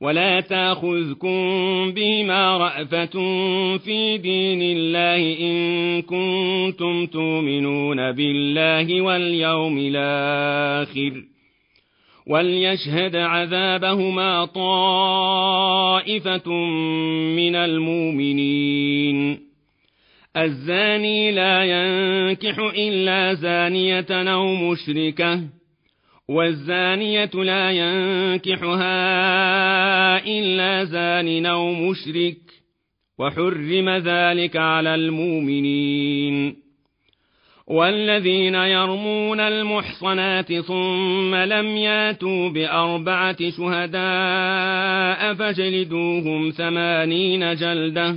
ولا تاخذكم بما رأفة في دين الله إن كنتم تؤمنون بالله واليوم الآخر وليشهد عذابهما طائفة من المؤمنين الزاني لا ينكح إلا زانية أو مشركة والزانية لا ينكحها إلا زان أو مشرك وحرم ذلك على المؤمنين. والذين يرمون المحصنات ثم لم ياتوا بأربعة شهداء فجلدوهم ثمانين جلدة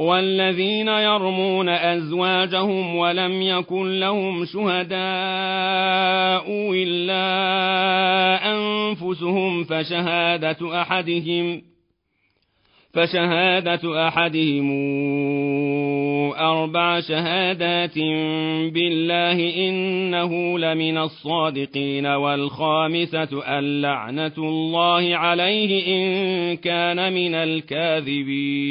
والذين يرمون أزواجهم ولم يكن لهم شهداء إلا أنفسهم فشهادة أحدهم فشهادة أحدهم أربع شهادات بالله إنه لمن الصادقين والخامسة اللعنة الله عليه إن كان من الكاذبين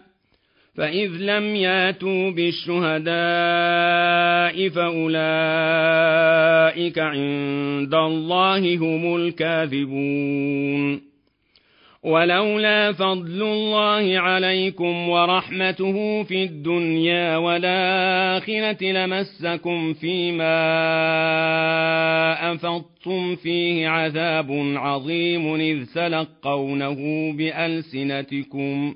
فإذ لم ياتوا بالشهداء فأولئك عند الله هم الكاذبون ولولا فضل الله عليكم ورحمته في الدنيا والآخرة لمسكم فيما أفضتم فيه عذاب عظيم إذ تلقونه بألسنتكم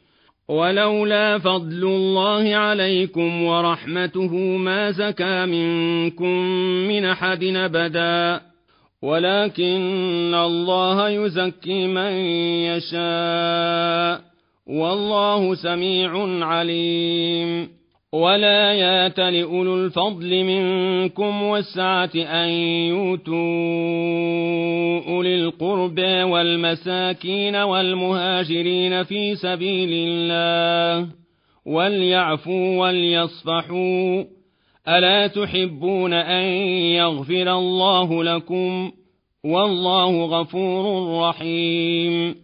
ولولا فضل الله عليكم ورحمته ما زكى منكم من أحد أبدا. ولكن الله يزكي من يشاء. والله سميع عليم. ولا يات لأولو الفضل منكم والسعة أن يؤتوا أولي القربى والمساكين والمهاجرين في سبيل الله وليعفوا وليصفحوا ألا تحبون أن يغفر الله لكم والله غفور رحيم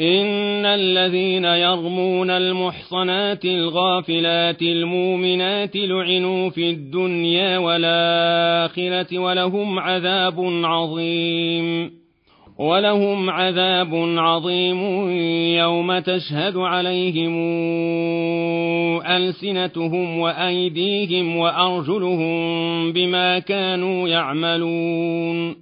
إن الذين يرمون المحصنات الغافلات المؤمنات لعنوا في الدنيا والآخرة ولهم عذاب عظيم ولهم عذاب عظيم يوم تشهد عليهم ألسنتهم وأيديهم وأرجلهم بما كانوا يعملون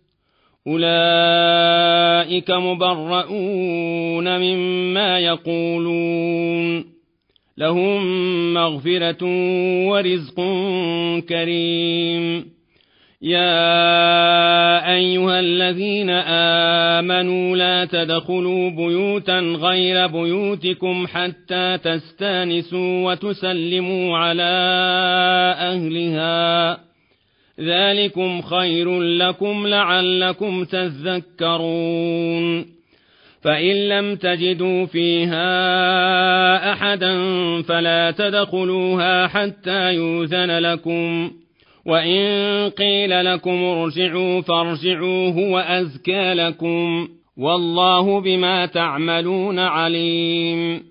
أولئك مبرؤون مما يقولون. لهم مغفرة ورزق كريم. يا أيها الذين آمنوا لا تدخلوا بيوتا غير بيوتكم حتى تستانسوا وتسلموا على أهلها. ذلكم خير لكم لعلكم تذكرون فان لم تجدوا فيها احدا فلا تدخلوها حتى يوذن لكم وإن قيل لكم ارجعوا فارجعوا هو أزكى لكم والله بما تعملون عليم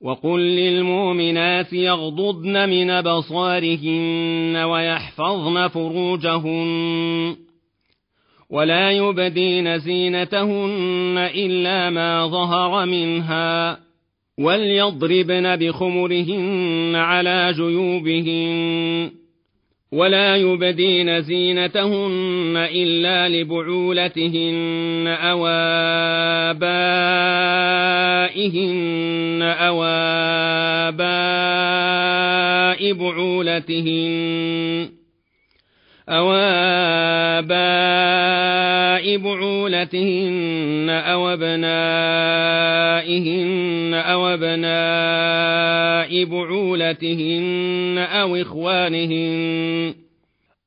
وقل للمؤمنات يغضضن من بصارهن ويحفظن فروجهن ولا يبدين زينتهن إلا ما ظهر منها وليضربن بخمرهن على جيوبهن ولا يبدين زينتهن إلا لبعولتهن أو آبائهن أو آباء بعولتهن أو آباء بعولتهن أو أبنائهن أو أبناء بعولتهن أو إخوانهن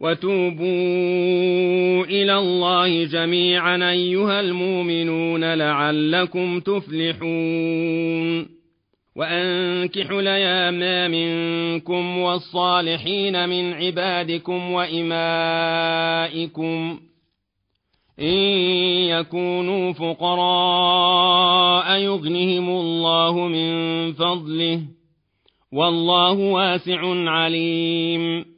وتوبوا إلى الله جميعا أيها المؤمنون لعلكم تفلحون. وأنكحوا الأيام منكم والصالحين من عبادكم وإمائكم. إن يكونوا فقراء يغنهم الله من فضله. والله واسع عليم.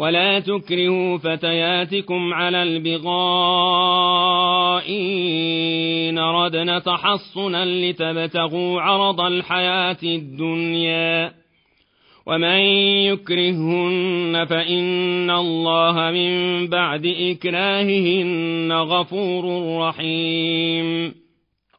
ولا تكرهوا فتياتكم على البغاء إن ردن تحصنا لتبتغوا عرض الحياة الدنيا. ومن يكرهن فإن الله من بعد إكراههن غفور رحيم.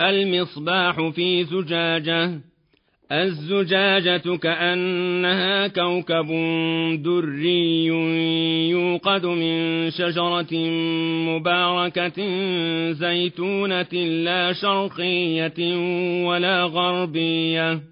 المصباح في زجاجة الزجاجة كأنها كوكب دري يوقد من شجرة مباركة زيتونة لا شرقية ولا غربية.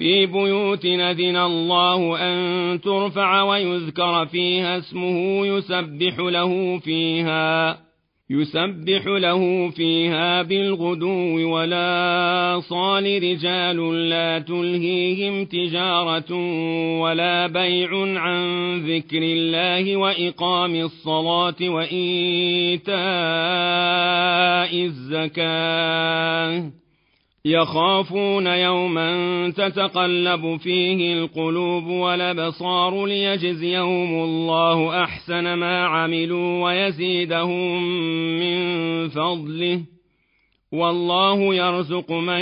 في بيوت نذن الله أن ترفع ويذكر فيها اسمه يسبح له فيها يسبح له فيها بالغدو ولا صال رجال لا تلهيهم تجارة ولا بيع عن ذكر الله وإقام الصلاة وإيتاء الزكاة. يخافون يوما تتقلب فيه القلوب والأبصار ليجزيهم الله أحسن ما عملوا ويزيدهم من فضله. والله يرزق من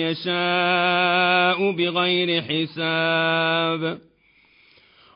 يشاء بغير حساب.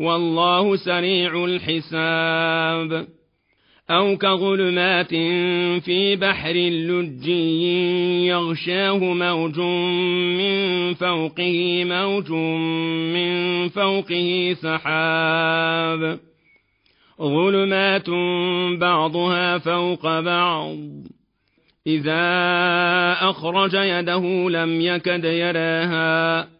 والله سريع الحساب. أو كظلمات في بحر لجي يغشاه موج من فوقه موج من فوقه سحاب. ظلمات بعضها فوق بعض. إذا أخرج يده لم يكد يراها.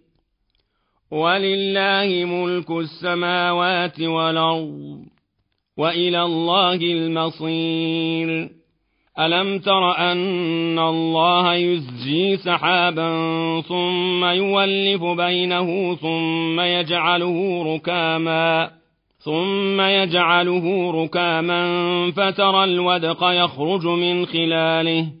ولله ملك السماوات والأرض وإلى الله المصير. ألم تر أن الله يزجي سحابا ثم يولف بينه ثم يجعله ركاما ثم يجعله ركاما فترى الودق يخرج من خلاله.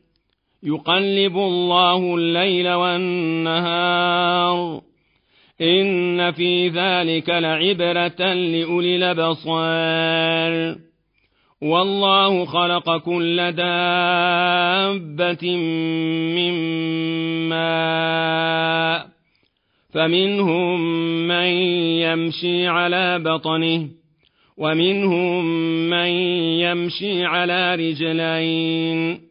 يقلب الله الليل والنهار. إن في ذلك لعبرة لأولي الأبصار. والله خلق كل دابة من ماء فمنهم من يمشي على بطنه ومنهم من يمشي على رجلين.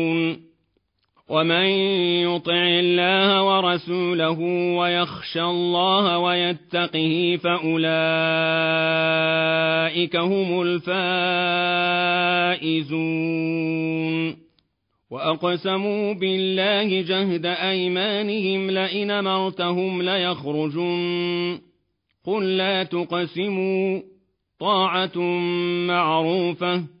ومن يطع الله ورسوله ويخشى الله ويتقه فأولئك هم الفائزون. وأقسموا بالله جهد أيمانهم لئن أمرتهم ليخرجن. قل لا تقسموا. طاعة معروفة.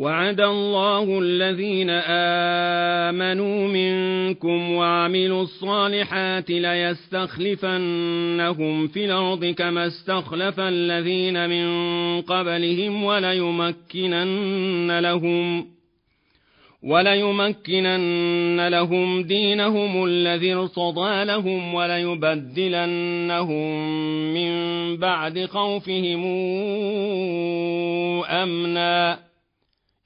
وعد الله الذين آمنوا منكم وعملوا الصالحات ليستخلفنهم في الأرض كما استخلف الذين من قبلهم وليمكنن لهم وليمكنن لهم دينهم الذي ارتضى لهم وليبدلنهم من بعد خوفهم أمنا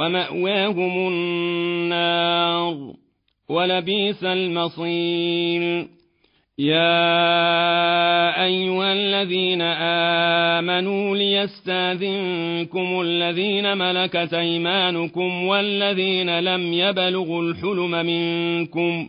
ومأواهم النار ولبيس المصير يا أيها الذين آمنوا ليستاذنكم الذين ملكت أيمانكم والذين لم يبلغوا الحلم منكم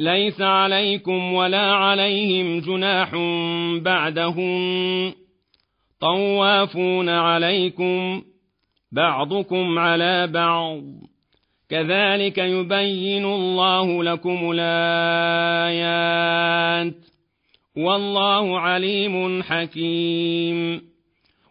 ليس عليكم ولا عليهم جناح بعدهم. طوافون عليكم بعضكم على بعض. كذلك يبين الله لكم الآيات. والله عليم حكيم.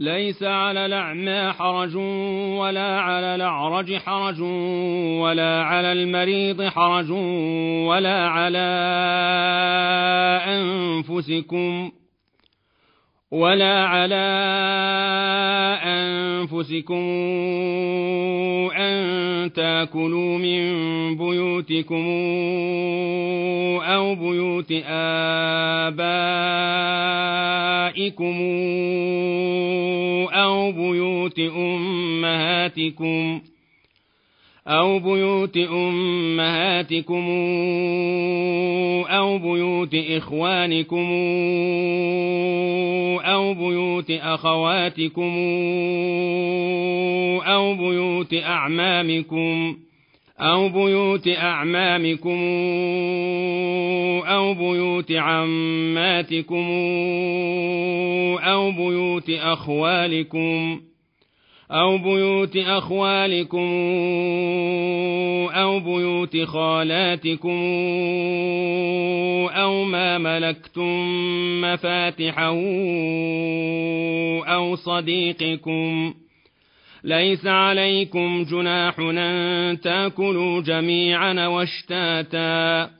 ليس على الأعمى حرج ولا على الأعرج حرج ولا على المريض حرج ولا على أنفسكم. ولا على أنفسكم أن تأكلوا من بيوتكم أو بيوت آبائكم أو بيوت أمهاتكم أو بيوت أمهاتكم أو بيوت إخوانكم أو بيوت أخواتكم أو بيوت أعمامكم أو بيوت أعمامكم أو بيوت عماتكم أو بيوت أخوالكم أو بيوت أخوالكم أو بيوت خالاتكم أو ما ملكتم مفاتحه أو صديقكم ليس عليكم جناح أن تاكلوا جميعا واشتاتا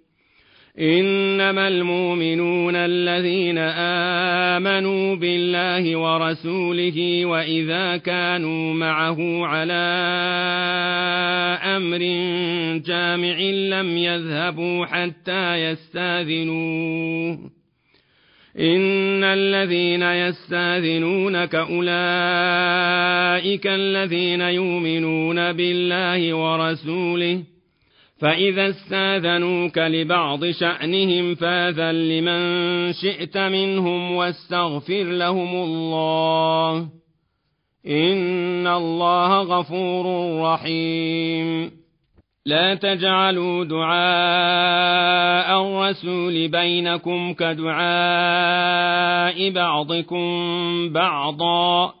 إنما المؤمنون الذين آمنوا بالله ورسوله وإذا كانوا معه على أمر جامع لم يذهبوا حتى يستاذنوه. إن الذين يستاذنونك أولئك الذين يؤمنون بالله ورسوله فإذا استاذنوك لبعض شأنهم فاذن لمن شئت منهم واستغفر لهم الله. إن الله غفور رحيم. لا تجعلوا دعاء الرسول بينكم كدعاء بعضكم بعضا.